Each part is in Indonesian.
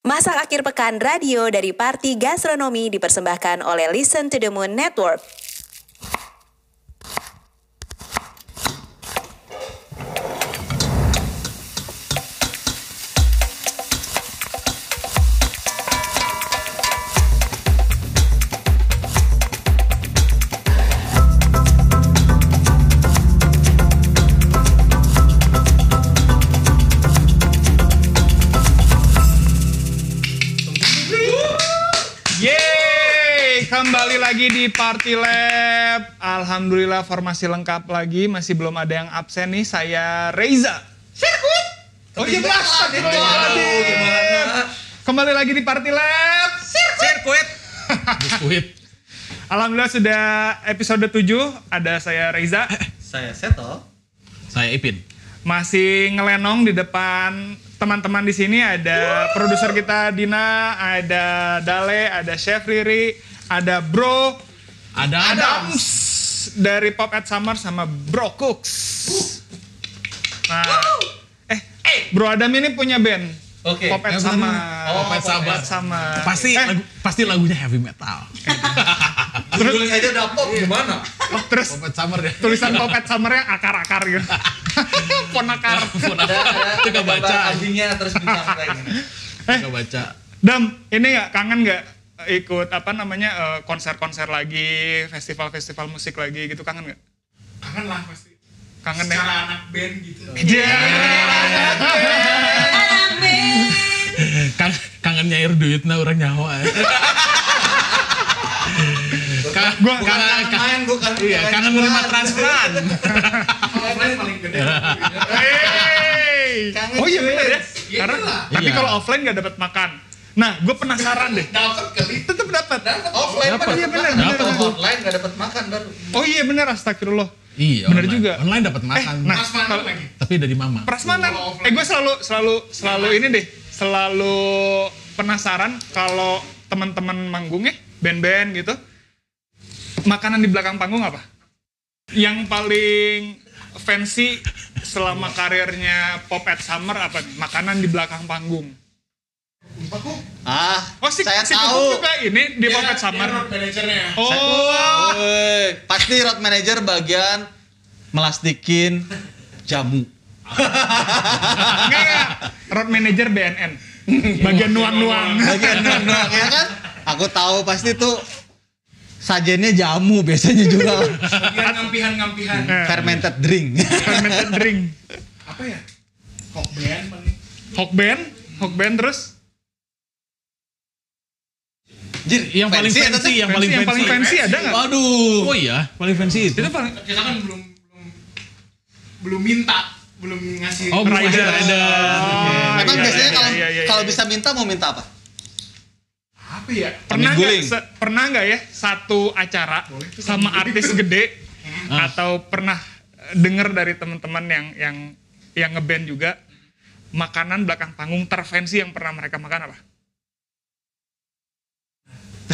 Masak akhir pekan radio dari Parti Gastronomi dipersembahkan oleh Listen to the Moon Network. Party Lab. Alhamdulillah formasi lengkap lagi, masih belum ada yang absen nih. Saya Reza. Sirkuit. Oh iya belas. Kembali lagi di Party Lab. Sirkuit. Biskuit. Alhamdulillah sudah episode 7 ada saya Reza Saya Seto. Saya Ipin. masih ngelenong di depan teman-teman di sini ada produser kita Dina, ada Dale, ada Chef Riri, ada Bro Ada Adams dari Pop at Summer sama Bro Cooks. Nah, eh, Bro Adam ini punya band. Oke. Pop at Eh, Summer. Oh, Pop at Summer. Summer. Pasti Eh, lagu, pasti lagunya heavy metal. Judulnya aja udah pop gimana? oh, terus Pop Summer deh. tulisan Pop at Summer yang akar-akar gitu. Ponakar. Ada ada Itu baca. anjingnya terus bintang kayak gini. Gak baca. Dam, ini nggak kangen nggak ikut apa namanya eh, konser-konser lagi, festival-festival musik lagi gitu kangen nggak? kangen lah pasti Kangen ya? secara anak band gitu Iya. Kan kangen nyair duit nah orang nyawa. ya. Ka- Gua Bukan kangen, kangen main, bukan. iya, kangen menerima transferan. offline paling gede Hey. Oh iya cuy. bener ya. Iya Karena lah. tapi Iya. kalau offline nggak dapat makan. Nah, gue penasaran deh. dapat kali Tetep dapat. dapat Offline Dapat. mah Iya, bener, dapat. Online nggak dapat makan baru. Oh iya bener astagfirullah. Iya. Bener online. juga. Online dapat makan. nah, Mas mana kalau- lagi Tapi dari mama. Prasmanan. Offline. Eh gue selalu selalu selalu ini deh, selalu penasaran kalau teman-teman manggung ya, band-band gitu. Makanan di belakang panggung apa? Yang paling fancy selama karirnya Pop at Summer apa nih? Makanan di belakang panggung. Aku Ah, Oh si, saya si tahu. Juga ini di Pop at dia Summer. road manajernya Oh, pasti road manager bagian melastikin jamu. enggak ya. Road manager BNN. Bagian nuang-nuang. Bagian doang ya kan? Aku tahu pasti tuh sajennya jamu biasanya juga bagian ngampihan ngampihan Eh, fermented drink. Fermented drink. apa ya band, Hawk band terus Jir, Yang paling fancy fancy, yang paling yang fancy. paling fancy ada nggak? Waduh. Oh iya, paling fancy itu. Itu paling kita kan belum belum belum minta belum ngasih Oh, rider. rider. Oh, Emang iya, biasanya iya, kalau iya, iya, kalau iya. bisa minta mau minta apa? apa ya pernah nggak pernah nggak ya satu acara Boleh sama artis gede Ah. atau pernah denger dari teman-teman yang yang yang ngeband juga makanan belakang panggung terfancy yang pernah mereka makan apa?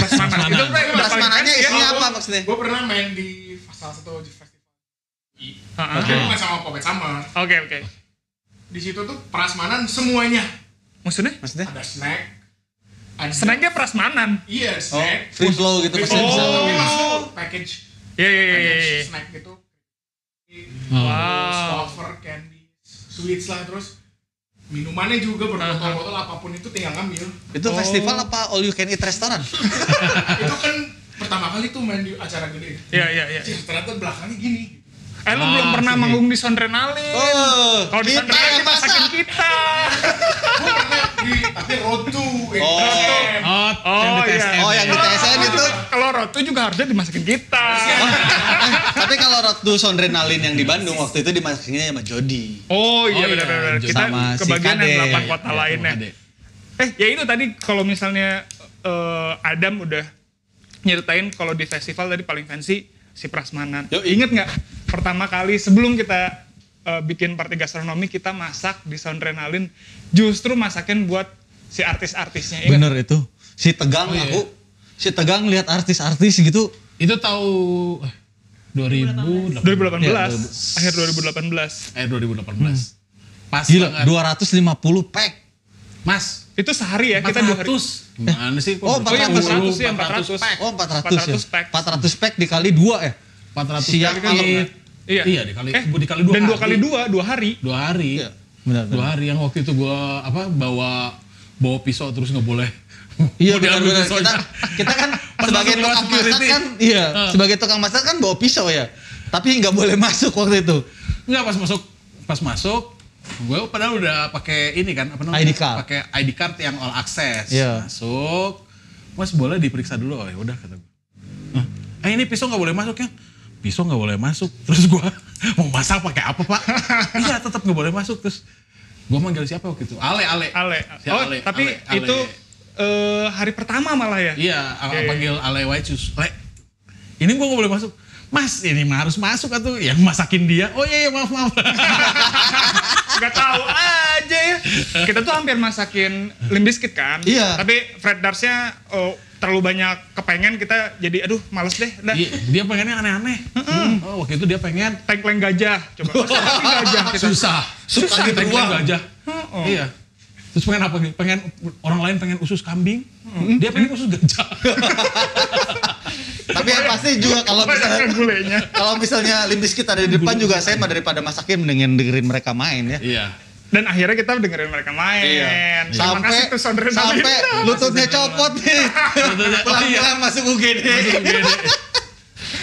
Prasmanan. Itu Prasmanannya ya. isinya apa maksudnya? gue pernah main di salah satu di festival bukan sama Popet Summer Oke oke. di situ tuh prasmanan semuanya Maksudnya? Maksudnya? ada snack ada Snacknya prasmanan. iya Oh, snack free flow gitu Free pasti flow, Oh. package Iya iya iya, package iya. snack gitu. Wow. wafer candy sweets lah terus minumannya juga berbotol-botol apa pun itu tinggal ngambil Itu festival apa all you can eat restoran? itu kan pertama kali tuh main di acara gede Iya iya iya. Ternyata belakangnya gini Eh lu Ah, belum pernah manggung di Sondrenalin. Oh, Kalau di kita Sondrenalin kita. gue pernah tapi road to yang Oh. Oh, Oh, yang di iya. TSM. Oh, yang di TSN itu. Kalau Rotu juga harusnya dimasakin kita. Eh, tapi kalau Road to Sondrenalin yang di Bandung waktu itu dimasukinnya sama Jody. Oh iya Oh, iya. benar-benar. Kita Sama si kebagian yang delapan kota Iya, lainnya. Eh ya itu tadi kalau misalnya eh, Adam udah nyeritain kalau di festival tadi paling fancy si Prasmanan. Yoi. Ingat nggak pertama kali sebelum kita eh, bikin party gastronomi kita masak di Sondrenalin justru masakin buat si artis-artisnya. Ingat? Bener itu. Si Tegang Oh, iya. aku, si Tegang lihat artis-artis gitu. Itu tahu eh, 2018. 2018, Ya, akhir 2018. Eh 2018. Pas Gila, banget. 250 pack. Mas, Itu sehari ya, kita dua hari. 400. Gimana sih? Kok Oh, Oh iya, 400 ya, 400 400. pack. Oh 400, 400 pack. ya? 400 pack dikali dua ya? 400 Siang pack malam kali. ya? Iya. Iya, dikali Eh, dikali dua Dan dua hari. kali dua, dua hari. Dua hari. Iya, benar, Dua hari yang waktu itu gua apa bawa bawa pisau terus nggak boleh. Iya benar-benar. pisaunya. Kita, kita kan sebagai tukang masak security. kan, iya, Ah. sebagai tukang masak kan bawa pisau ya. Tapi nggak boleh masuk waktu itu. Enggak pas masuk pas masuk gue padahal udah pakai ini kan apa namanya? ID card. Pakai ID card yang all access. Iya. Masuk. Mas boleh diperiksa dulu. Oh ya udah kata gue. "Hah? Eh ini pisau nggak boleh masuk ya? Pisau nggak boleh masuk. Terus gue mau masak pakai apa pak? iya tetap nggak boleh masuk. Terus gue manggil siapa waktu itu? Ale Ale. Ale. Si Oh, Ale, tapi Ale, Ale. itu eh, hari pertama malah ya? Iya, Oke. panggil Ale Waicus. Le, ini gua nggak boleh masuk. Mas, ini mah harus masuk atau yang masakin dia. Oh iya, iya maaf maaf. Gak tahu aja ya. Kita tuh hampir masakin limbiskit kan. Iya. Tapi Fred Darsnya oh, terlalu banyak kepengen kita jadi aduh males deh. Udah. dia, dia pengennya aneh-aneh. Oh, waktu itu dia pengen Tengkleng gajah. Coba. Gajah kita. susah. Susah Tengkleng diberuang. gajah. Oh. Iya. Terus pengen apa? Pengen orang lain pengen usus kambing. Dia pengen usus gajah. Tapi yang pasti juga kalau misalnya gulenya. kalau misalnya Limbis kita ada di depan juga saya mah daripada masakin mendingin dengerin mereka main ya. iya. Dan akhirnya kita dengerin mereka main. Terima Sampai kasih tuh saudara sampai lututnya copot nih. Lututnya- oh iya. Pelan-pelan masuk UGD.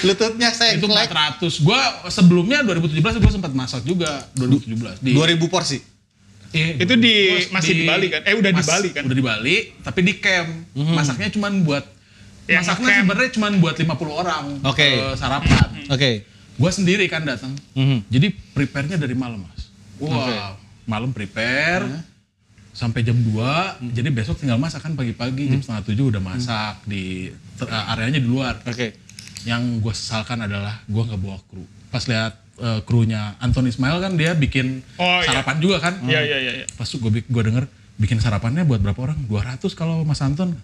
Lututnya Itu sengklek. 400. Gua sebelumnya 2017 gua sempat masak juga 2017 di 2000 porsi. Iya, Itu di- masih di Bali kan? Eh, udah di Bali kan? Udah di Bali, tapi di camp. Masaknya cuman buat Yang masaknya sebenarnya cuman buat 50 orang Oke. eh, sarapan. Oke. Gua sendiri kan datang. Mhm. Jadi prepare-nya dari malam, Mas. Wah, malam prepare sampai jam 2. Jadi besok tinggal masak kan pagi-pagi jam setengah tujuh udah masak di ter- areanya di luar. Oke. Yang gue sesalkan adalah gue nggak bawa kru. Pas lihat eh, krunya Anton Ismail kan dia bikin Oh, iya. sarapan juga kan. Iya, iya, iya. iya. Pas gue gua denger bikin sarapannya buat berapa orang? 200 kalau Mas Anton.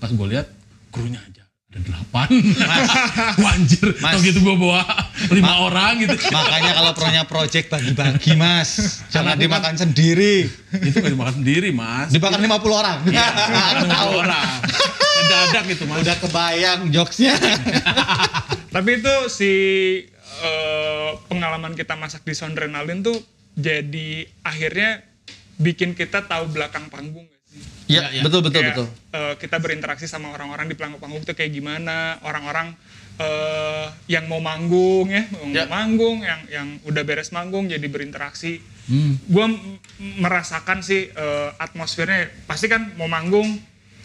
Pas gue lihat krunya aja ada 8. Wah anjir, Mas. tau gitu gue bawa 5 orang gitu. Makanya kalau pronya project bagi-bagi mas. Jangan kan- dimakan sendiri. itu gak dimakan sendiri mas. Dimakan 50 orang. Iya, Aku dimakan tahu. orang. Mendadak gitu mas. Udah kebayang jokesnya. Tapi itu si eh, pengalaman kita masak di Sondrenalin tuh jadi akhirnya bikin kita tahu belakang panggung sih? Iya, Ya, ya. betul betul Kayak, betul. eh, kita berinteraksi sama orang-orang di pelanggung panggung tuh kayak gimana, orang-orang eh, yang mau manggung ya, mau Ya. manggung, yang yang udah beres manggung jadi berinteraksi. Hmm. Gue merasakan sih eh, atmosfernya pasti kan mau manggung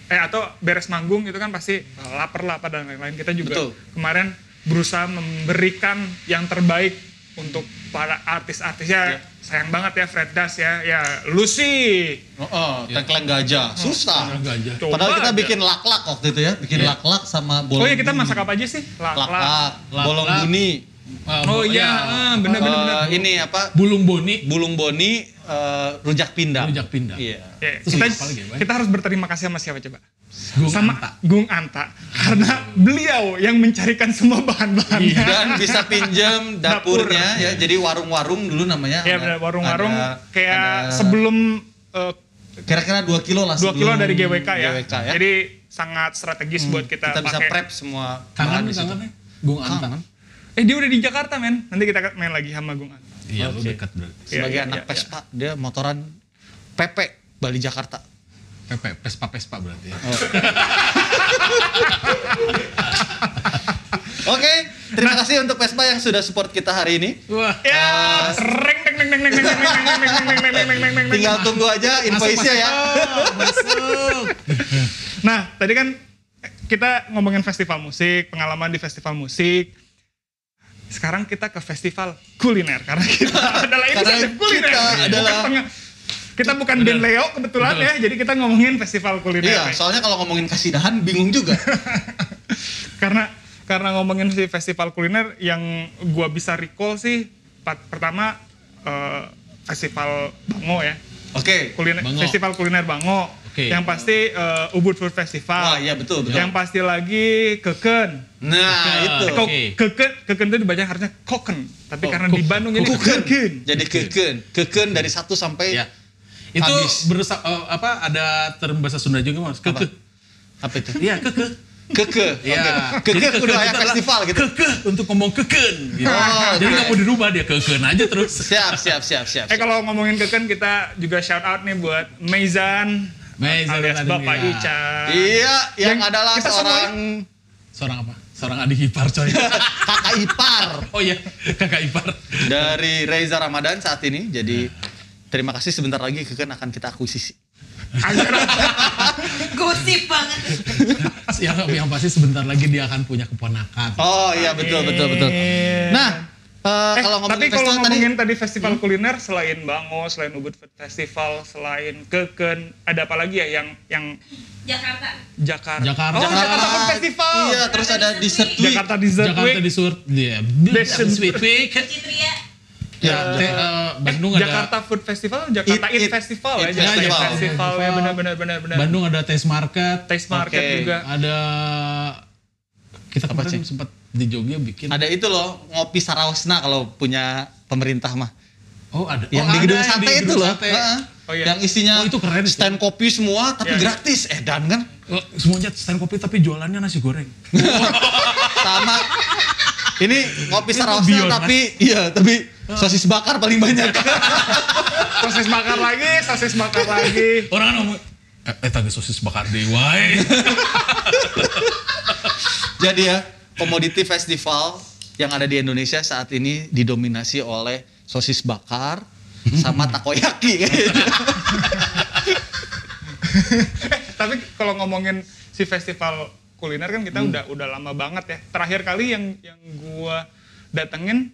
eh atau beres manggung itu kan pasti lapar lapar dan lain-lain. Kita juga Betul. kemarin berusaha memberikan yang terbaik untuk para artis-artisnya. Sayang banget ya Fred Das ya, ya lu sih. Oh, oh tengkleng gajah. Susah. Gajah. Coba Padahal kita aja. bikin lak-lak waktu itu ya. Bikin Iya. lak-lak sama bolong Oh iya kita masak apa aja sih? Lak-lak. bolong buni. Oh iya, ah, bener bener bener. Eh, ini apa? Bulung boni, Bulung boni, eh, rujak pindang. rujak pindang. Iya. Ya, Terus kita, kita harus berterima kasih sama siapa coba? Gung sama Anta. Gung Anta. Karena beliau yang mencarikan semua bahan-bahannya. Iya. Dan bisa pinjam Dapur. dapurnya ya. Jadi warung-warung dulu namanya. Ya benar warung-warung kayak ada- sebelum eh, kira-kira 2 kilo lah 2 kilo dari GWK ya. GWK ya. Jadi sangat strategis buat kita, kita bisa pakai. prep semua Kangen kangen. Gung Anta. Kangen. Eh dia udah di Jakarta men. Nanti kita main lagi sama Gung. Iya, lu Oke. dekat berarti. Sebagai Iya, iya, anak iya, Vespa, dia motoran Pepe Bali Jakarta. Pepe, Vespa Vespa berarti ya. Oke, terima kasih untuk Vespa yang sudah support kita hari ini. Wah. Ya, reng deng deng deng deng deng deng deng deng. Tinggal tunggu aja invoice-nya ya. Masuk. Nah, tadi kan kita ngomongin festival musik, pengalaman di festival musik. Sekarang kita ke festival kuliner karena kita adalah Karena inisiatif kuliner. kita Bukan adalah- kita bukan band Leo kebetulan Betul. ya, jadi kita ngomongin festival kuliner. Iya, nih. soalnya kalau ngomongin kasidahan bingung juga. karena karena ngomongin si festival kuliner yang gua bisa recall sih pat- pertama eh, festival Bango ya. Oke. Kuliner Bango. festival kuliner Bango. Oke. Yang pasti eh, Ubud Food Festival. Wah, iya betul, betul. Yang pasti lagi Keken. Nah, itu. Kok Oke. keken, keken itu dibaca harusnya koken, tapi Oh, karena di koken. Bandung jadi Keken. keken. Jadi keken. Keken dari 1 sampai Ya. Itu Habis. berusaha eh, apa ada term bahasa Sunda juga mas. Keke. Apa itu? Iya keke. Keke. Iya. Oke. Keke keken aya itu adalah festival gitu. Keke untuk ngomong keken. Gitu. Oh, Jadi nggak mau dirubah dia keken aja terus. Siap, siap, siap, siap. Eh kalau ngomongin keken kita juga shout out nih buat Meizan, Meizan alias tadi, Bapak iya. Ica. Iya, yang, Yang adalah kita seorang Seorang apa? Seorang adik ipar coy. kakak ipar oh iya kakak ipar. dari Reza Ramadan saat ini. Jadi terima kasih sebentar lagi Keken akan kita akuisisi. Gosip banget. yang, yang pasti sebentar lagi dia akan punya keponakan. Oh iya betul betul betul. Nah, eh, Eh, kalau ngomongin tapi kalau festival tadi ngomongin tadi, festival kuliner selain Bango, selain Ubud Food Festival, selain Keken, ada apa lagi ya yang yang Jakarta. Jakarta? Jakarta. Oh, Jakarta Food Festival. Iya, terus ada dessert week. Jakarta Dessert Jakarta Week. di Sur dia Desert Sweet Week. Citria. Ya, te- eh, Bandung ada Jakarta Food Festival, Jakarta Eat- Eat, Eat- Festival Eat ya, Jakarta Eat Festival. Festival ya benar benar benar benar. Bandung ada Taste Market. Taste Market Oke. juga. Ada kita kemarin sempat di Jogja bikin. Ada itu loh, ngopi Sarawasna kalau punya pemerintah mah. Oh, ada. Yang oh, di gedung sate itu loh. sate. Heeh. Oh, iya. Yang isinya Oh, itu keren stand kopi semua tapi Iya, iya. gratis. Eh dan kan Oh, semuanya stand kopi tapi jualannya nasi goreng. sama ini ngopi Sarawasna tapi iya tapi sosis bakar paling banyak. Sosis bakar lagi, sosis bakar lagi. Orang kan ngomong eh, eh tadi sosis bakar deh, wae. Jadi ya, komoditi festival yang ada di Indonesia saat ini didominasi oleh sosis bakar sama takoyaki kayaknya. Tapi kalau ngomongin si festival kuliner kan kita udah udah lama banget ya. Terakhir kali yang yang gua datengin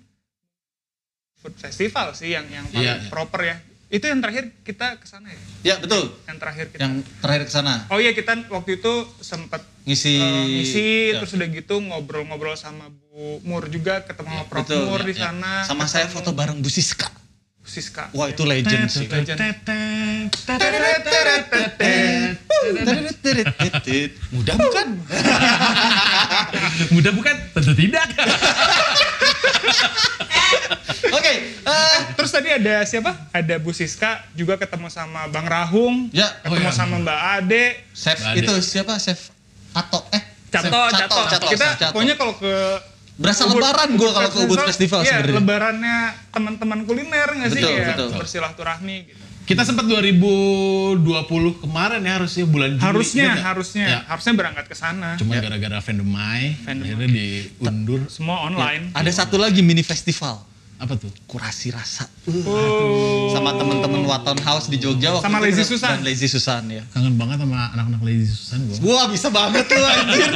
food festival sih yang yang paling iya. proper ya. Itu yang terakhir kita ke sana ya. ya betul. Yang terakhir kita. Yang terakhir ke sana Oh iya kita waktu itu sempat ngisi eh, ngisi ya, terus udah gitu ngobrol-ngobrol sama Bu Mur juga ketemu sama Prof betul, Mur ya, di ya. sana. Sama saya foto bareng Bu Siska. Siska. Wah itu legend sih. Legend. Mudah bukan? Mudah bukan? Tentu tidak. Oke, eh, Terus tadi ada siapa? Ada Bu Siska juga ketemu sama Bang Rahung. ya Ketemu Oh, iya. sama Mbak Ade. chef ada. itu siapa chef Ato eh Cato, Chef Cato, Cato, Kita Cato. pokoknya kalau ke Berasa lebaran gua kalau ke Ubud Festival iya, sebenarnya. lebarannya teman-teman kuliner nggak sih? Betul, ya, betul. Bersilaturahmi gitu. Kita sempat 2020 kemarin ya harusnya bulan Juli. Harusnya, nggak? harusnya, Ya. harusnya berangkat ke sana. Cuma gara-gara Vendemai, Vendemai. akhirnya diundur. Semua online. ada satu lagi mini festival Apa tuh? kurasi rasa Oh. sama temen-temen Waton House di Jogja waktu Sama Lazy dan- Susan. dan Lazy Susan ya Kangen banget sama anak-anak Lazy Susan gue. Wah bisa banget lu anjir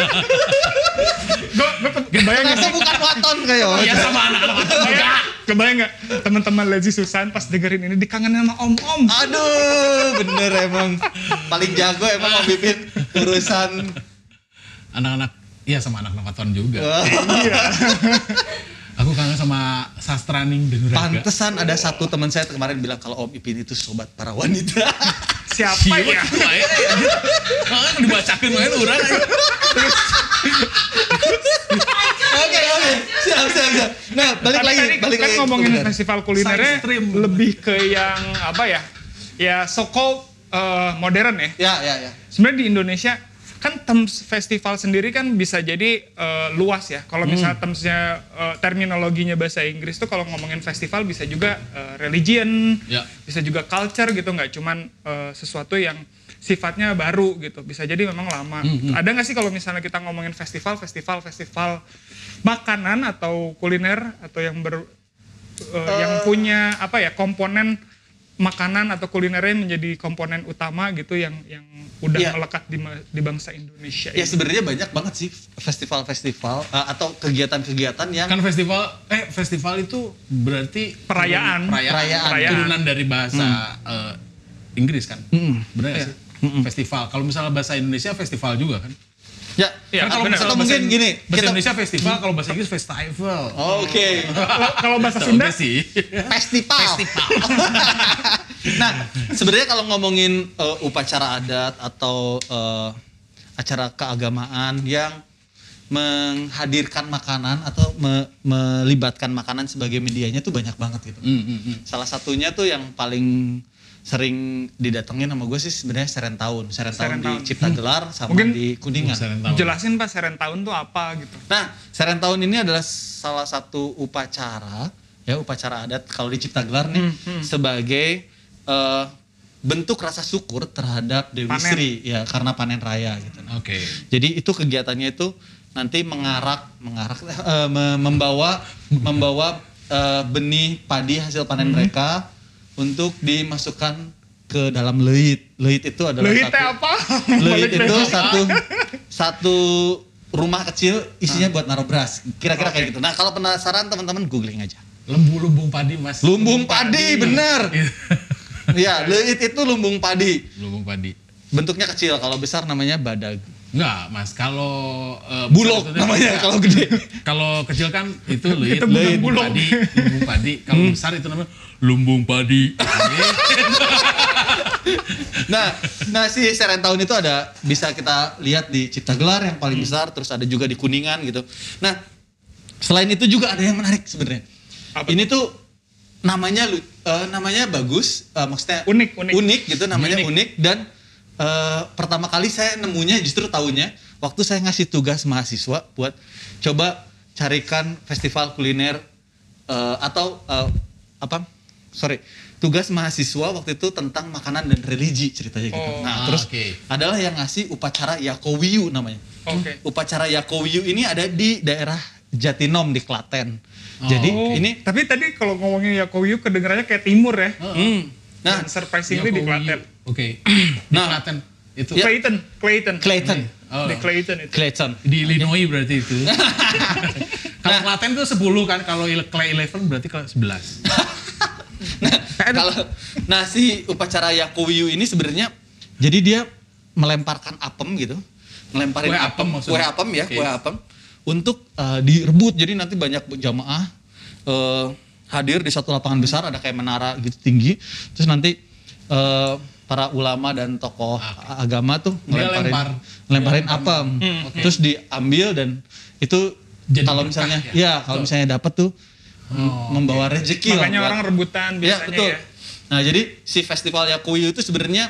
Gue kebayang nggak Ternyata sih? bukan Waton kayak Iya sama anak-anak Kebayang, kebayang nggak teman-teman Lazy Susan pas dengerin ini dikangenin sama om-om. Aduh bener emang Paling jago emang Om Bipin Urusan anak-anak Iya sama anak-anak Waton juga. Wah, Sama Sastraning dan Raga. Pantesan ada satu teman saya kemarin bilang Kalau Om Ipin itu sobat para wanita Siapa ya? Kan dibacakin main orang. Oke oke Siap siap siap Nah balik Tapi lagi tadi balik kan lagi ngomongin Bener. festival kulinernya lebih ke yang apa ya? Ya so called eh, modern ya. Ya ya ya Sebenarnya di Indonesia kan terms festival sendiri kan bisa jadi eh, luas ya. Kalau misalnya termsnya eh, terminologinya bahasa Inggris tuh kalau ngomongin festival bisa juga eh, religion, Ya. bisa juga culture gitu, nggak cuman eh, sesuatu yang sifatnya baru gitu. Bisa jadi memang lama. Ada nggak sih kalau misalnya kita ngomongin festival, festival, festival makanan atau kuliner atau yang ber eh, yang punya apa ya komponen makanan atau kulinernya menjadi komponen utama gitu yang yang udah Iya. melekat di, di bangsa Indonesia. Ya sebenarnya banyak banget sih festival-festival eh, atau kegiatan-kegiatan yang Kan festival, eh festival itu berarti Perayaan. perayaan, Perayaan. Perayaan. turunan dari bahasa eh, Inggris kan, benar nggak Iya. sih? Festival. Kalau misalnya bahasa Indonesia festival juga kan? Ya Iya, kan kalau misalnya Atau bahasa, mungkin gini, bahasa kita- Indonesia festival, kalau bahasa Inggris festival. Oke. Kalau kalau bahasa Sunda sih? Festival. nah, sebenarnya kalau ngomongin eh, upacara adat atau eh, acara keagamaan yang menghadirkan makanan atau me- melibatkan makanan sebagai medianya tuh banyak banget gitu. Hmm, hmm. Salah satunya tuh yang paling sering didatengin sama gue sih sebenarnya Serentaun. Serentaun di. Cipta Gelar sama Mungkin- di Kuningan. Seren tahu. Jelasin Pak Serentaun tuh apa gitu. Nah, Serentaun ini adalah salah satu upacara, ya upacara adat kalau di Cipta Gelar nih sebagai eh, bentuk rasa syukur terhadap Dewi Panen. Sri ya karena panen raya gitu. Oke. Jadi itu kegiatannya itu nanti mengarak, mengarak, eh, me- membawa, membawa eh, benih padi hasil panen mereka untuk dimasukkan ke dalam leit. Leit itu adalah Leit satu, apa? Leit itu satu satu rumah kecil isinya buat naruh beras. Kira-kira kayak gitu. Nah kalau penasaran teman-teman googling aja. Lembu lumbung padi mas. Lumbung padi, bener. Iya. Ya, leit itu lumbung padi. lumbung padi. Bentuknya kecil, kalau besar namanya badag. Enggak mas, kalau eh, Bulog namanya kalau gede. Kalau kecil kan itu luit, Itu bulog. padi, lumbung padi. Kalau Hmm. besar itu namanya lumbung padi. Nah, nah si Serentaun itu ada bisa kita lihat di Cipta Gelar yang paling besar, terus ada juga di Kuningan gitu. Nah, selain itu juga ada yang menarik sebenarnya. Ini tuh namanya eh, namanya bagus, eh, maksudnya Unik, unik. gitu, namanya unik, dan eh, pertama kali saya nemunya justru tahunya waktu saya ngasih tugas mahasiswa buat coba carikan festival kuliner eh, atau eh, apa? Sorry, tugas mahasiswa waktu itu tentang makanan dan religi ceritanya gitu. Oh. Nah, Ah, terus oke. adalah yang ngasih upacara Yakowiyu namanya. Oke. Upacara Yakowiyu ini ada di daerah Jatinom di Klaten. Jadi Oh, ini tapi tadi kalau ngomongin Yakowiyu kedengarannya kayak timur ya. hmm, nah Dan surprisingly di Klaten. Oke. Di Nah. Klaten. Itu Ya. Clayton, Clayton. Clayton. Oh. Di Clayton itu. Clayton. di Illinois berarti itu. kalau Klaten itu 10 kan, kalau Clay 11 berarti kalau 11. Kalau nah si upacara Yakowiyu ini sebenarnya jadi dia melemparkan apem gitu. Melemparin Kue apem apem, maksudnya? kue apem ya, Oke. kue apem untuk eh, direbut. Jadi nanti banyak jamaah eh, hadir di satu lapangan besar ada kayak menara gitu tinggi. Terus nanti eh, para ulama dan tokoh agama tuh ngelemparin lempar. ngelemparin apem. Terus diambil dan itu Jadi kalau berkah misalnya ya? ya, kalau misalnya dapat tuh Oh, membawa rezeki lah Makanya buat- orang rebutan Ya biasanya betul. ya. Nah jadi si festival Yakuyu itu sebenarnya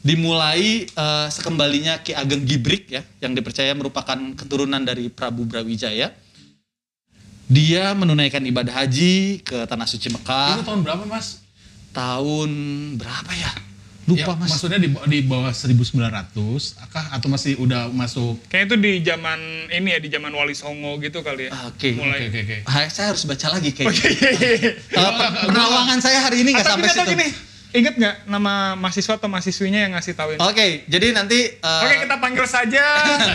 dimulai eh, sekembalinya Ki Ageng Gibrik ya, yang dipercaya merupakan keturunan dari Prabu Brawijaya. Dia menunaikan ibadah haji ke tanah suci Itu Mekah tahun berapa mas? tahun berapa ya? Lupa Ya, mas. Maksudnya di, di bawah 1900 akah atau masih udah masuk Kayaknya itu di zaman ini ya, di zaman Wali Songo gitu kali ya. Oke. Mulai. Oke oke oke. Saya harus baca lagi kayaknya. iya. Eh, per- Perawangan saya hari ini nggak sampai gini, atau situ. gini. Ingat nggak nama mahasiswa atau mahasiswinya yang ngasih tahu ini? Oke, jadi nanti eh, Oke kita panggil saja.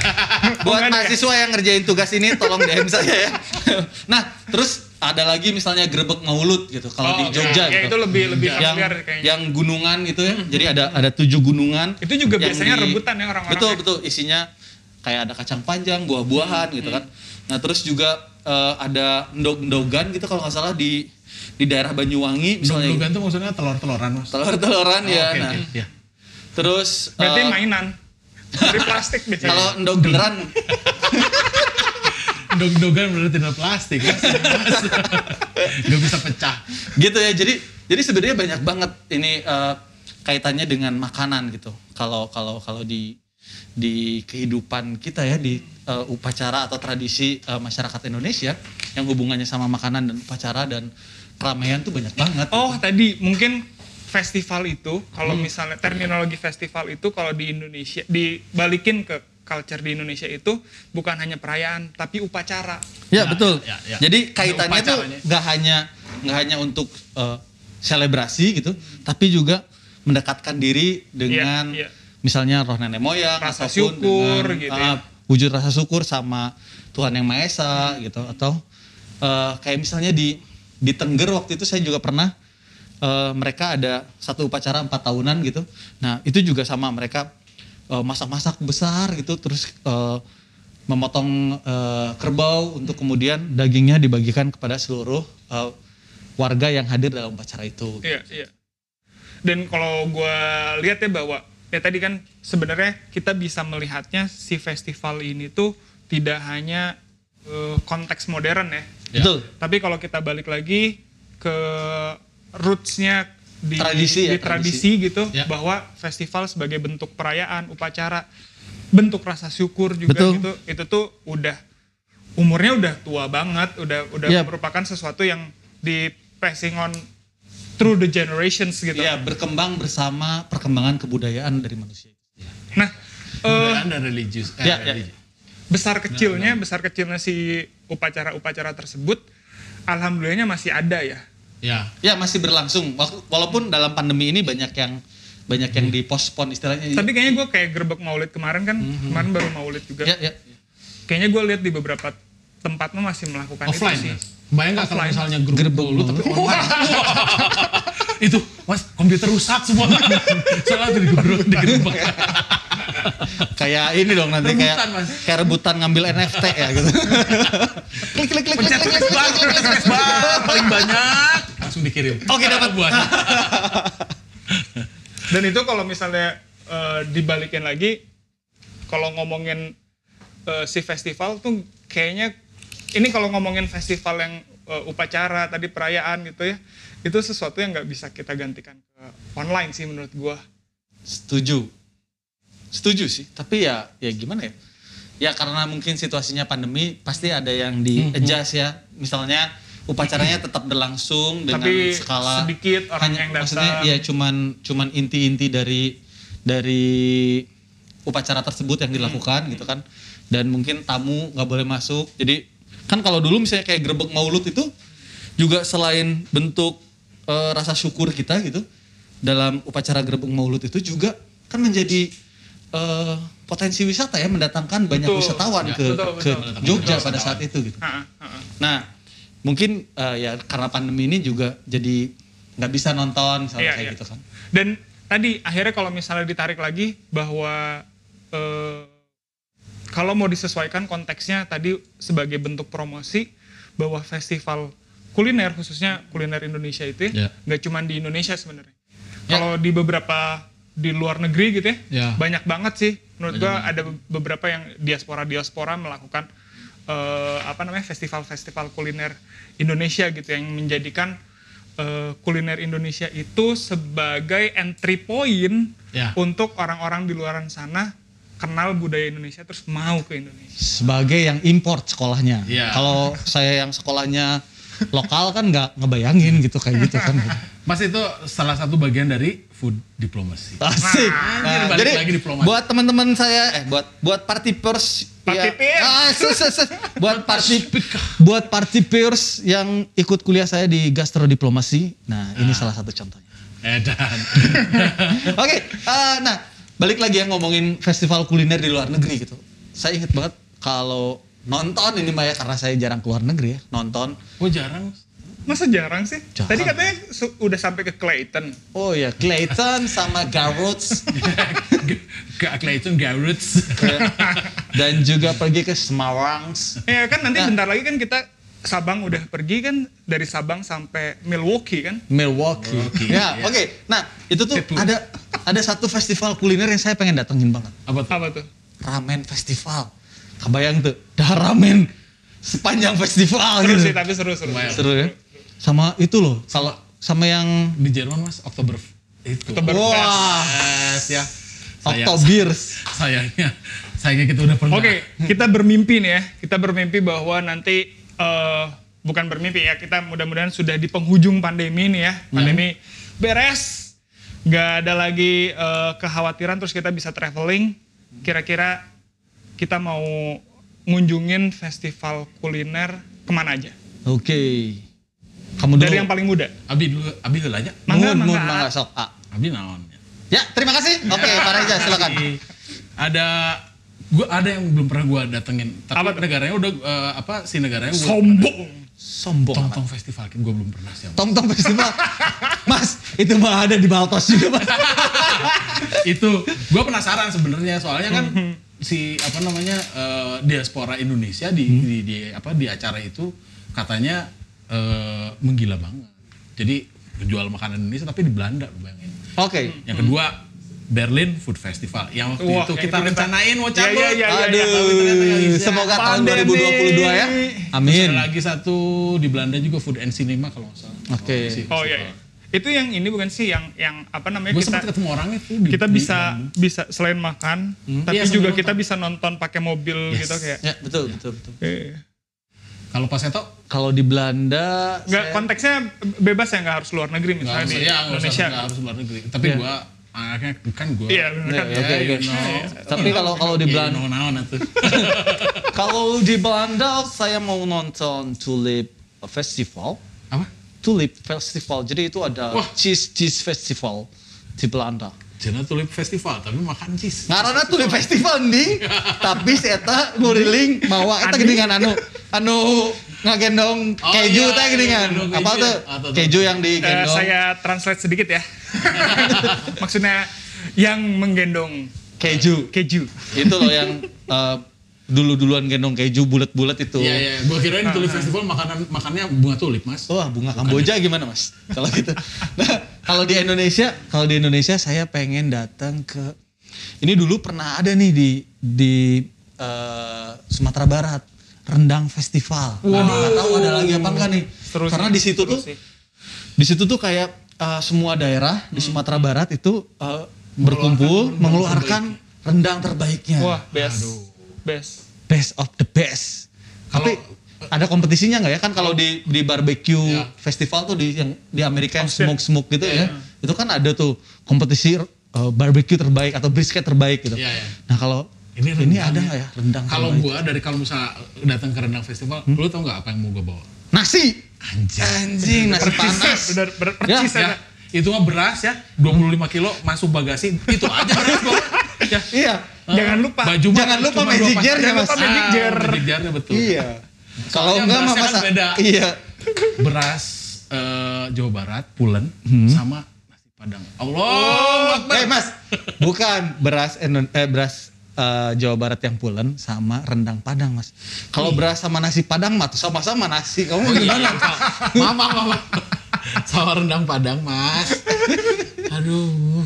buat Bukan ya? mahasiswa yang ngerjain tugas ini tolong DM saya ya. nah, terus ada lagi misalnya grebek maulud gitu kalau Oh, di Jogja ya, gitu. itu lebih lebih yang familiar kayaknya. yang gunungan gitu ya. Jadi ada ada tujuh gunungan. Itu juga biasanya rebutan ya orang-orang Betul ya. betul isinya kayak ada kacang panjang, buah-buahan gitu kan. Nah, terus juga eh, ada ndog-ndogan gitu kalau nggak salah di di daerah Banyuwangi misalnya. Dogan tuh maksudnya telur-teloran mas. Telur-teloran Oh, ya. oke, nah, oke. Ya. terus Berarti eh, mainan. Dari plastik biasanya. kalau ndog beneran Dog-dogan berarti tidak plastik? Gak bisa pecah. gitu ya jadi jadi sebenarnya banyak banget ini eh, kaitannya dengan makanan gitu kalau kalau kalau di di kehidupan kita ya di eh, upacara atau tradisi eh, masyarakat Indonesia yang hubungannya sama makanan dan upacara dan keramaian tuh banyak banget Oh tadi mungkin festival itu Hmm. kalau misalnya terminologi festival itu kalau di Indonesia dibalikin ke culture di Indonesia itu bukan hanya perayaan tapi upacara. Ya, Ya, betul. ya, ya. Jadi kaitannya tuh nggak hanya nggak hanya untuk eh, selebrasi gitu, tapi juga mendekatkan diri dengan Iya, iya. misalnya roh nenek moyang Rasa ataupun syukur dengan, gitu eh, ya. wujud rasa syukur sama Tuhan yang Maha Esa gitu atau eh, kayak misalnya di di Tengger waktu itu saya juga pernah eh, mereka ada satu upacara empat tahunan gitu. Nah itu juga sama mereka eh, masak-masak besar gitu terus eh, memotong eh, kerbau untuk kemudian dagingnya dibagikan kepada seluruh eh, warga yang hadir dalam upacara itu. Iya, iya. Dan kalau gue lihat ya bahwa ya tadi kan sebenarnya kita bisa melihatnya si festival ini tuh tidak hanya eh, konteks modern ya. Betul. Tapi kalau kita balik lagi ke rootsnya di Tradisi ya, di tradisi gitu Ya. bahwa festival sebagai bentuk perayaan, upacara, bentuk rasa syukur juga Betul. gitu. Itu tuh udah umurnya udah tua banget, udah udah Ya. merupakan sesuatu yang di passing on through the generations gitu. Iya, berkembang bersama perkembangan kebudayaan dari manusia. Nah, eh, Budayaan dan religius. Eh, Ya, ya. religi. besar kecilnya besar kecilnya si upacara-upacara tersebut alhamdulillahnya masih ada ya Ya. Ya, masih berlangsung. Walaupun dalam pandemi ini banyak yang banyak yang dipospon istilahnya. tapi kayaknya gue kayak gerbek maulid kemarin kan kemarin baru maulid juga ya, ya. kayaknya gue lihat di beberapa tempat mah masih melakukan Offline itu sih mas. Bayang nggak kalau misalnya grup Gerbek lu tapi online. itu mas komputer rusak semua. Salah tuh digorok digerebek. Kayak ini dong nanti kayak Mas. kayak rebutan ngambil NFT ya gitu. klik klik klik klik Pencet klik klik, klik, klik, space klik. bar paling banyak langsung dikirim. Oke, dapat. buat. dan itu kalau misalnya eh, dibalikin lagi kalau ngomongin eh, si festival tuh kayaknya ini kalau ngomongin festival yang eh, upacara tadi perayaan gitu ya itu sesuatu yang nggak bisa kita gantikan ke online sih menurut gua Setuju. Setuju sih, tapi ya ya gimana ya? Ya karena mungkin situasinya pandemi pasti ada yang di adjust ya. Misalnya upacaranya tetap berlangsung dengan Tapi skala sedikit orang yang datang. maksudnya ya cuman cuman inti-inti dari dari upacara tersebut yang dilakukan gitu kan. Dan mungkin tamu nggak boleh masuk. Jadi kan kalau dulu misalnya kayak grebek maulud itu juga selain bentuk eh, rasa syukur kita gitu dalam upacara grebek maulud itu juga kan menjadi eh, potensi wisata ya mendatangkan banyak Betul. wisatawan Ya, ke betul, ke betul. Jogja pada saat itu gitu. Ha, ha, ha. Nah, mungkin eh, ya karena pandemi ini juga jadi nggak bisa nonton misalnya Iya, kayak iya. gitu kan. Dan tadi akhirnya kalau misalnya ditarik lagi bahwa eh, kalau mau disesuaikan konteksnya tadi sebagai bentuk promosi bahwa festival kuliner khususnya kuliner Indonesia itu Ya. nggak cuma di Indonesia sebenarnya. Ya. Kalau di beberapa di luar negeri gitu ya, Ya. banyak banget sih menurut gua ada be- beberapa yang diaspora-diaspora melakukan eh, apa namanya festival-festival kuliner Indonesia gitu yang menjadikan eh, kuliner Indonesia itu sebagai entry point Ya. untuk orang-orang di luaran sana kenal budaya Indonesia terus mau ke Indonesia. Sebagai yang import sekolahnya. Iya. Kalau saya yang sekolahnya lokal kan nggak ngebayangin gitu kayak gitu kan. Mas itu salah satu bagian dari food diplomacy. Asik. Anjir, Nah, balik jadi lagi diplomasi. buat teman-teman saya eh buat buat party peers Party peers. Ah, buat party buat party peers yang ikut kuliah saya di gastrodiplomasi. Nah, ini salah satu contohnya. Edan. Oke, eh, nah balik lagi yang ngomongin festival kuliner di luar negeri gitu. Saya inget banget kalau nonton ini Maya karena saya jarang keluar negeri ya nonton. Oh jarang. Masa jarang sih? Jarang. Tadi katanya su- udah sampai ke Clayton. Oh ya, Clayton sama Garroots Ke Clayton Garrets. dan juga pergi ke Semarang. Ya kan nanti Nah. bentar lagi kan kita Sabang udah pergi kan dari Sabang sampai Milwaukee kan. Milwaukee. Milwaukee, Ya, iya. oke. Nah, itu tuh ada ada satu festival kuliner yang saya pengen datengin banget. Apa tuh? Apa tuh? Ramen Festival. Kebayang tuh, dah ramen sepanjang festival Seru gitu. sih tapi seru-seru. Lumayan. Seru ya. Sama itu loh, kalau sama yang Di Jerman mas Oktober itu. Oktober- wah, Yes, ya. Sayang- Oktobirs. Sayangnya, sayangnya kita udah pernah. Oke, kita bermimpi nih ya. Kita bermimpi bahwa nanti eh, bukan bermimpi ya. Kita mudah-mudahan sudah di penghujung pandemi nih ya. Pandemi beres. Gak ada lagi eh, kekhawatiran terus kita bisa traveling. Kira-kira kita mau ngunjungin festival kuliner ke mana aja? Oke. Kamu dulu. Dari yang paling muda. Abi dulu, Abi dulu aja. Mangga, Mun, mangga. mangga sok. Ah. Abi naon. Ya, terima kasih. Oke, Pak Reza silakan. Ada gua ada yang belum pernah gua datengin. Tapi Apa negaranya udah eh, apa si negaranya gua Sombong. Sombong. Tong. Tong Festival gua belum pernah sih. Tong Tong Festival. Mas, itu mah ada di Baltos juga, Mas. itu gue penasaran sebenarnya soalnya kan si apa namanya eh, diaspora Indonesia di, di, di apa di acara itu katanya eh, menggila banget jadi jual makanan Indonesia tapi di Belanda bayangin Oke. yang kedua Berlin Food Festival yang waktu Wah, itu yang kita itu rencanain mau Iya, cabut iya, iya, iya, Aduh, iya. tapi ternyata nggak bisa. Semoga tahun Pandemi. 2022 ya. Terus Amin. ada lagi satu di Belanda juga Food and Cinema kalau nggak salah Oke. Si Oh iya, iya. Itu yang ini bukan sih yang yang apa namanya Gue kita ketemu orangnya tuh di, kita di bisa Bandung. bisa selain makan, tapi Iya, juga nonton. kita bisa nonton pakai mobil Yes. gitu kayak. Ya, betul, betul, betul. eh, Kalau pas itu Kalau di Belanda Nggak saya- konteksnya bebas ya nggak harus luar negeri nggak misalnya harus di ya Indonesia. nggak harus luar negeri. Tapi Iya. gua anaknya kan gua. Iya Iya, kan. iya. Oke, oke. Tapi kalau kalau di Iya, Belanda kalau di Belanda saya mau nonton Tulip Festival. Apa? Tulip Festival. Jadi itu ada Wah. cheese cheese festival di Belanda. Jangan tulip festival, tapi makan cheese. Ngarana Tulip Festival nih, tapi saya tak nguriling bawa eta geningan anu anu ngagendong Oh, keju iya, teh gendong Apa tuh? ya? Keju yang Eh, digendong. saya translate sedikit ya. Maksudnya yang menggendong Keju. keju. Itu loh yang eh, dulu-duluan gendong keju bulat-bulat itu. Iya iya, gua kirain tulip festival makanan makannya bunga tulip mas. Wah bunga Kamboja gimana mas? Kalau gitu. Nah kalau di Indonesia, kalau di Indonesia saya pengen datang ke. Ini dulu pernah ada nih di di eh, Sumatera Barat rendang festival. Wah. Nggak tahu ada lagi apa enggak nih? Seru Karena di situ tuh, di situ tuh kayak eh, semua daerah di Sumatera Barat itu eh, berkumpul mengeluarkan rendang terbaiknya. Wah best, best. best of the best. Kalau- Tapi ada kompetisinya nggak ya kan kalau di di barbecue Ya. festival tuh di yang di Amerika yang smoke smoke gitu ya, itu kan ada tuh kompetisi uh, barbecue terbaik atau brisket terbaik gitu. Iya, iya. Nah kalau Ini ini, ada ya. nggak ya rendang Kalau terbaik? gua dari kalau misalnya datang ke rendang festival, lu tau nggak apa yang mau gua bawa? Nasi anjing nasi panas. Bener, bener, Ya, percis Ya, ada. itu mah beras ya, 25 kilo masuk bagasi, itu aja beras gua. Ya. Iya. Jangan lupa. Baju Jangan lupa magic jar-nya, Jangan Mas. magic Ah, jar. Magic jar-nya betul. Iya. Kalau enggak mah kan masa beda. iya. Beras eh, Jawa Barat, pulen, Hmm. sama nasi padang. Allah Akbar. Eh Mas, bukan beras eh, beras eh, Jawa Barat yang pulen sama rendang Padang Mas. Kalau beras sama nasi Padang mah tuh sama-sama nasi. Kamu Oh iya, gimana? maaf, maaf, maaf. Sama rendang padang, Mas. Aduh.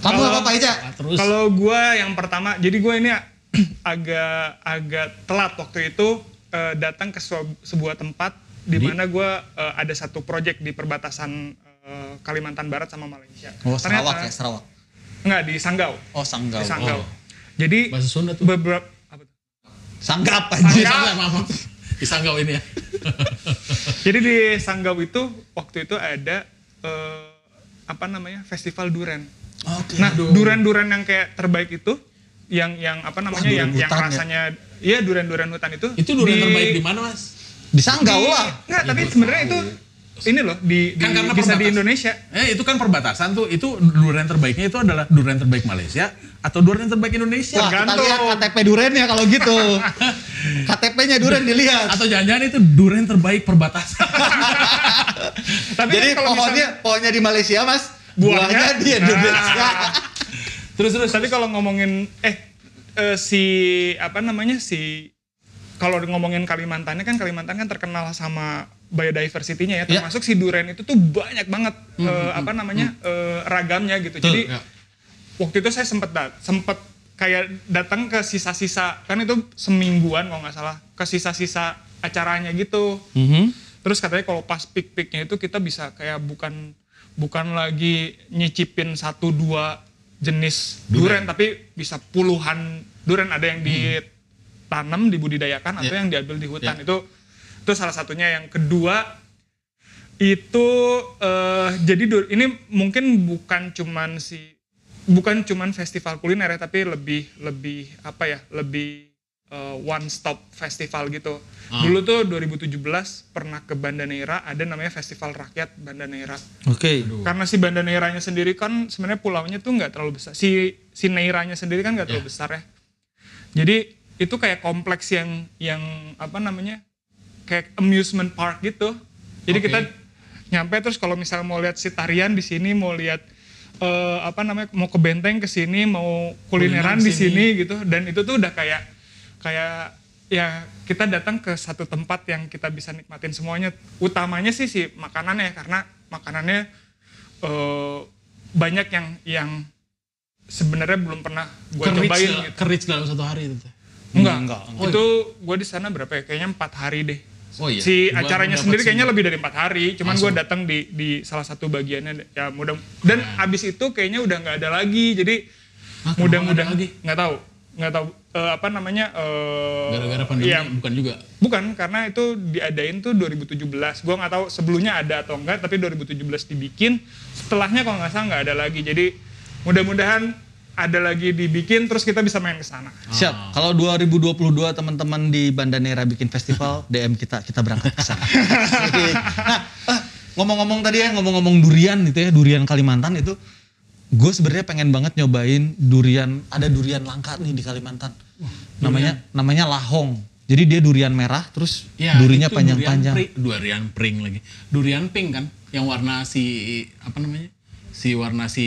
Kamu apa Pak Ica? Nah, terus Kalau gua yang pertama, jadi gua ini agak agak telat waktu itu eh, datang ke sebuah, sebuah tempat di mana gua eh, ada satu project di perbatasan eh, Kalimantan Barat sama Malaysia. Oh Sarawak ya Sarawak. Enggak di Sanggau. Oh Sanggau. Di Sanggau. Oh. Jadi bahasa Sunda tuh. beberapa apa tuh? Sanggap Di anjir. Maaf. Di Sanggau ini ya. Jadi di Sanggau itu waktu itu ada eh, apa namanya festival duren. Oke. Nah duren-duren yang kayak terbaik itu yang yang apa namanya duren yang yang ya? rasanya iya duren-duren hutan itu Itu durian terbaik di mana, Mas? Di Sanggau lah. Enggak, tapi sebenarnya itu ini loh di, di Kan karena bisa di perbatasan. Indonesia. Eh, itu kan perbatasan tuh. Itu durian terbaiknya itu adalah durian terbaik Malaysia atau durian terbaik Indonesia? Wah, kita lihat KTP duren ya kalau gitu. KTP-nya duren dilihat. Atau jangan-jangan itu durian terbaik perbatasan. Tapi Jadi kan kalau pohonnya misalnya, pohonnya di Malaysia, Mas. Buahnya? Buahnya di Indonesia. terus terus tapi kalau ngomongin eh eh, si apa namanya si kalau ngomongin Kalimantannya kan Kalimantan kan terkenal sama biodiversity-nya ya Ya. termasuk si duren itu tuh banyak banget eh, apa namanya eh, ragamnya gitu. Jadi Ya. Waktu itu saya sempet dat sempet kayak datang ke sisa-sisa kan itu semingguan kalau nggak salah ke sisa-sisa acaranya gitu. Mhm. Terus katanya kalau pas peak-peaknya itu kita bisa kayak bukan bukan lagi nyicipin satu dua jenis duren, tapi bisa puluhan duren ada yang ditanam dibudidayakan atau Ya. yang diambil di hutan Ya. itu itu salah satunya yang kedua itu eh, jadi ini mungkin bukan cuman si bukan cuman festival kuliner ya tapi lebih lebih apa ya lebih eh, one stop festival gitu Ah. dulu tuh 2017 pernah ke Banda Neira ada namanya festival rakyat Banda Neira Oke. karena si Banda Neiranya sendiri kan sebenarnya pulaunya tuh nggak terlalu besar si si Neiranya sendiri kan nggak terlalu Ya. besar ya jadi itu kayak kompleks yang yang apa namanya kayak amusement park gitu jadi Oke. kita nyampe terus kalau misalnya mau lihat si tarian di sini mau lihat eh, apa namanya mau ke benteng ke sini mau kulineran Kuliner di sini. gitu. Dan itu tuh udah kayak kayak ya kita datang ke satu tempat yang kita bisa nikmatin semuanya. Utamanya sih si makanannya karena makanannya eh, banyak yang yang sebenarnya belum pernah gue cobain gitu. Kerich dalam satu hari itu. teh. enggak, Enggak, itu gue di sana berapa ya? Kayaknya empat hari deh Oh iya. Si Gua acaranya sendiri kayaknya lebih dari empat hari. Cuman gue datang di di salah satu bagiannya ya mudah dan abis itu kayaknya udah nggak ada lagi. Jadi Ah, mudah-mudahan nggak ada lagi? nggak tahu nggak tahu eh, apa namanya eh, Gara-gara pandemi iya, bukan juga. bukan karena itu diadain tuh 2017 gue nggak tahu sebelumnya ada atau enggak tapi 2017 dibikin setelahnya kalau nggak salah nggak ada lagi jadi mudah-mudahan ada lagi dibikin terus kita bisa main ke sana Siap. Kalau 2022 teman-teman di Bandanera bikin festival, DM kita kita berangkat ke sana. nah, ah, ngomong-ngomong tadi ya, ngomong-ngomong durian itu ya, durian Kalimantan itu gue sebenarnya pengen banget nyobain durian, ada durian langka nih di Kalimantan. namanya namanya lahong. Jadi dia durian merah terus Ya, durinya panjang-panjang. Durian, pri- durian pring lagi. Durian pink kan, yang warna si apa namanya? Si warna si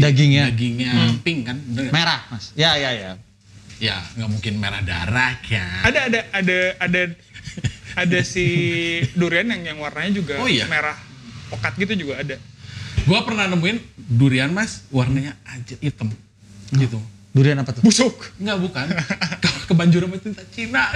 Dagingnya. Dagingnya pink kan. Bener nggak? Merah, Mas. Ya, ya, ya. Ya, nggak mungkin merah darah kan. ada ada ada ada ada si durian yang yang warnanya juga Oh iya? merah pokat gitu juga ada Gua pernah nemuin durian mas, warnanya aja hitam. Gitu. Durian apa tuh? busuk Enggak bukan. Ke- Kebanjuran itu Cina.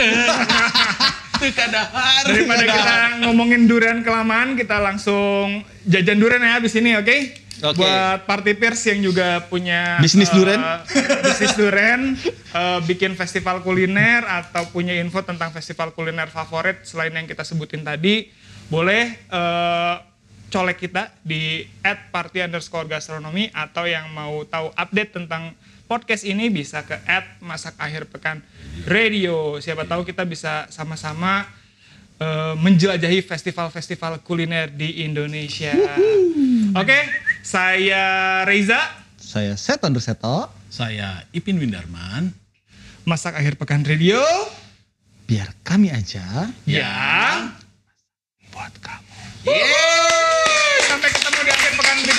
Itu kadahar. daripada kita ngomongin durian kelamaan kita langsung jajan durian ya abis ini oke Oke. buat party peers yang juga punya Bisnis eh, durian. bisnis durian eh, bikin festival kuliner atau punya info tentang festival kuliner favorit selain yang kita sebutin tadi boleh eh, colek kita di at party underscore gastronomi atau yang mau tahu update tentang podcast ini bisa ke at masak akhir pekan radio siapa tahu kita bisa sama-sama menjelajahi festival-festival kuliner di Indonesia. Oke, saya Reza. Saya Seton Seto. Saya Ipin Windarman. Masak Akhir Pekan Radio. Biar kami aja ya. yang buat kamu. Yeay! Sampai ketemu di akhir pekan radio.